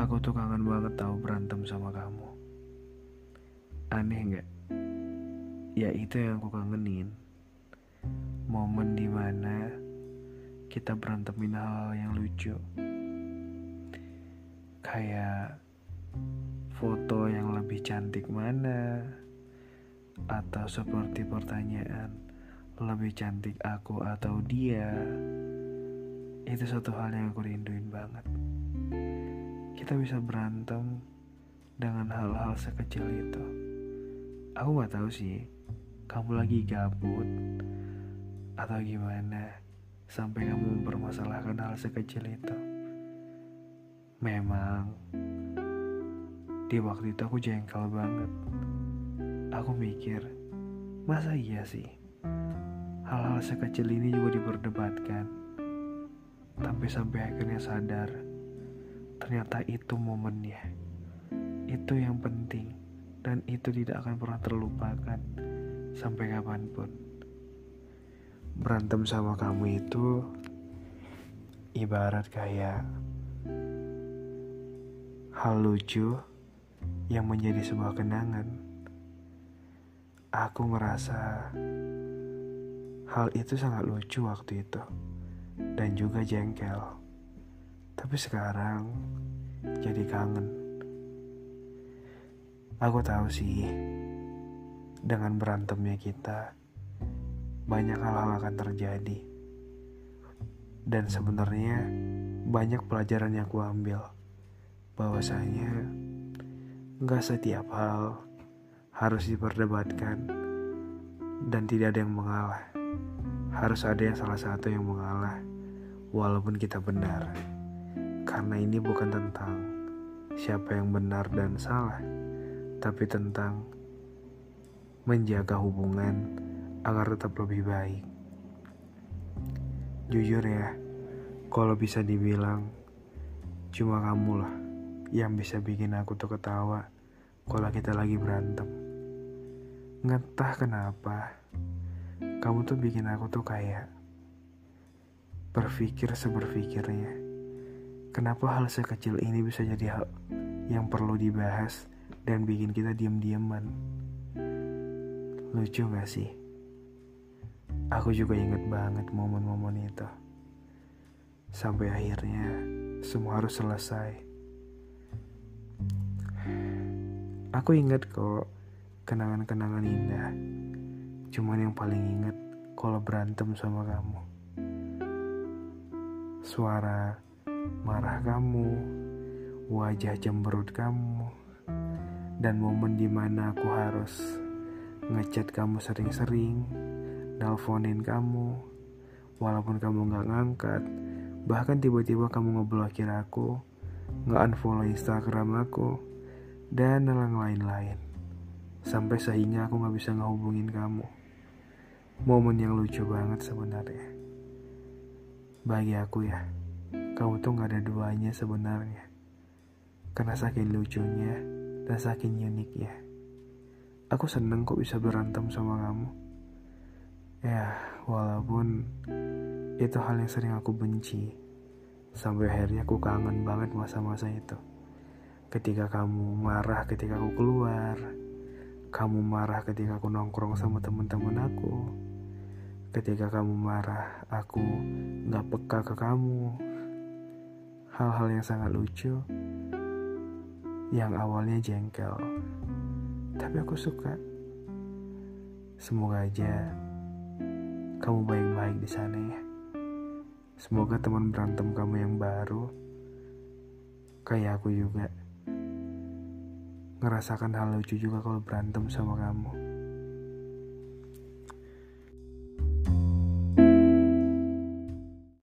Aku tuh kangen banget tahu berantem sama kamu. Aneh nggak? Ya itu yang aku kangenin. Momen di mana kita berantemin hal, -hal yang lucu. Kayak foto yang lebih cantik mana? Atau seperti pertanyaan, lebih cantik aku atau dia? Itu satu hal yang aku rinduin banget. Kita bisa berantem dengan hal-hal sekecil itu. Aku gak tahu sih, kamu lagi gabut atau gimana sampai kamu mempermasalahkan hal sekecil itu. Memang di waktu itu aku jengkel banget. Aku mikir, masa iya sih hal-hal sekecil ini juga diperdebatkan tapi sampai akhirnya sadar ternyata itu momennya itu yang penting. Dan itu tidak akan pernah terlupakan sampai kapan pun. Berantem sama kamu itu ibarat kayak hal lucu yang menjadi sebuah kenangan. Aku ngerasa hal itu sangat lucu waktu itu. Dan juga jengkel. Tapi sekarang jadi kangen. Aku tahu sih, dengan berantemnya kita, banyak hal-hal akan terjadi. Dan sebenarnya banyak pelajaran yang aku ambil. Bahwasanya nggak setiap hal harus diperdebatkan dan tidak ada yang mengalah. Harus ada yang salah satu yang mengalah walaupun kita benar. Karena ini bukan tentang siapa yang benar dan salah, tapi tentang menjaga hubungan agar tetap lebih baik. Jujur ya, kalau bisa dibilang cuma kamu lah yang bisa bikin aku tuh ketawa kalau kita lagi berantem. Ngetah kenapa, kamu tuh bikin aku tuh kayak berpikir seberpikirnya. Kenapa hal sekecil ini bisa jadi hal yang perlu dibahas dan bikin kita diam-diaman? Lucu gak sih? Aku juga inget banget momen-momen itu. Sampai akhirnya semua harus selesai. Aku inget kok kenangan-kenangan indah. Cuman yang paling inget kalau berantem sama kamu suara marah kamu, wajah cemberut kamu, dan momen di mana aku harus ngechat kamu sering-sering, nelponin kamu, walaupun kamu gak ngangkat, bahkan tiba-tiba kamu ngeblokir aku, nge-unfollow Instagram aku, dan yang lain-lain. Sampai sehingga aku gak bisa ngehubungin kamu. Momen yang lucu banget sebenarnya. Bagi aku ya, kamu tuh gak ada duanya sebenarnya. Karena saking lucunya dan saking uniknya. Aku seneng kok bisa berantem sama kamu. Ya, walaupun itu hal yang sering aku benci. Sampai akhirnya aku kangen banget masa-masa itu. Ketika kamu marah ketika aku keluar. Kamu marah ketika aku nongkrong sama temen-temen aku Ketika kamu marah, aku gak peka ke kamu. Hal-hal yang sangat lucu, yang awalnya jengkel, tapi aku suka. Semoga aja kamu baik-baik di sana ya. Semoga teman berantem kamu yang baru, kayak aku juga, ngerasakan hal lucu juga kalau berantem sama kamu.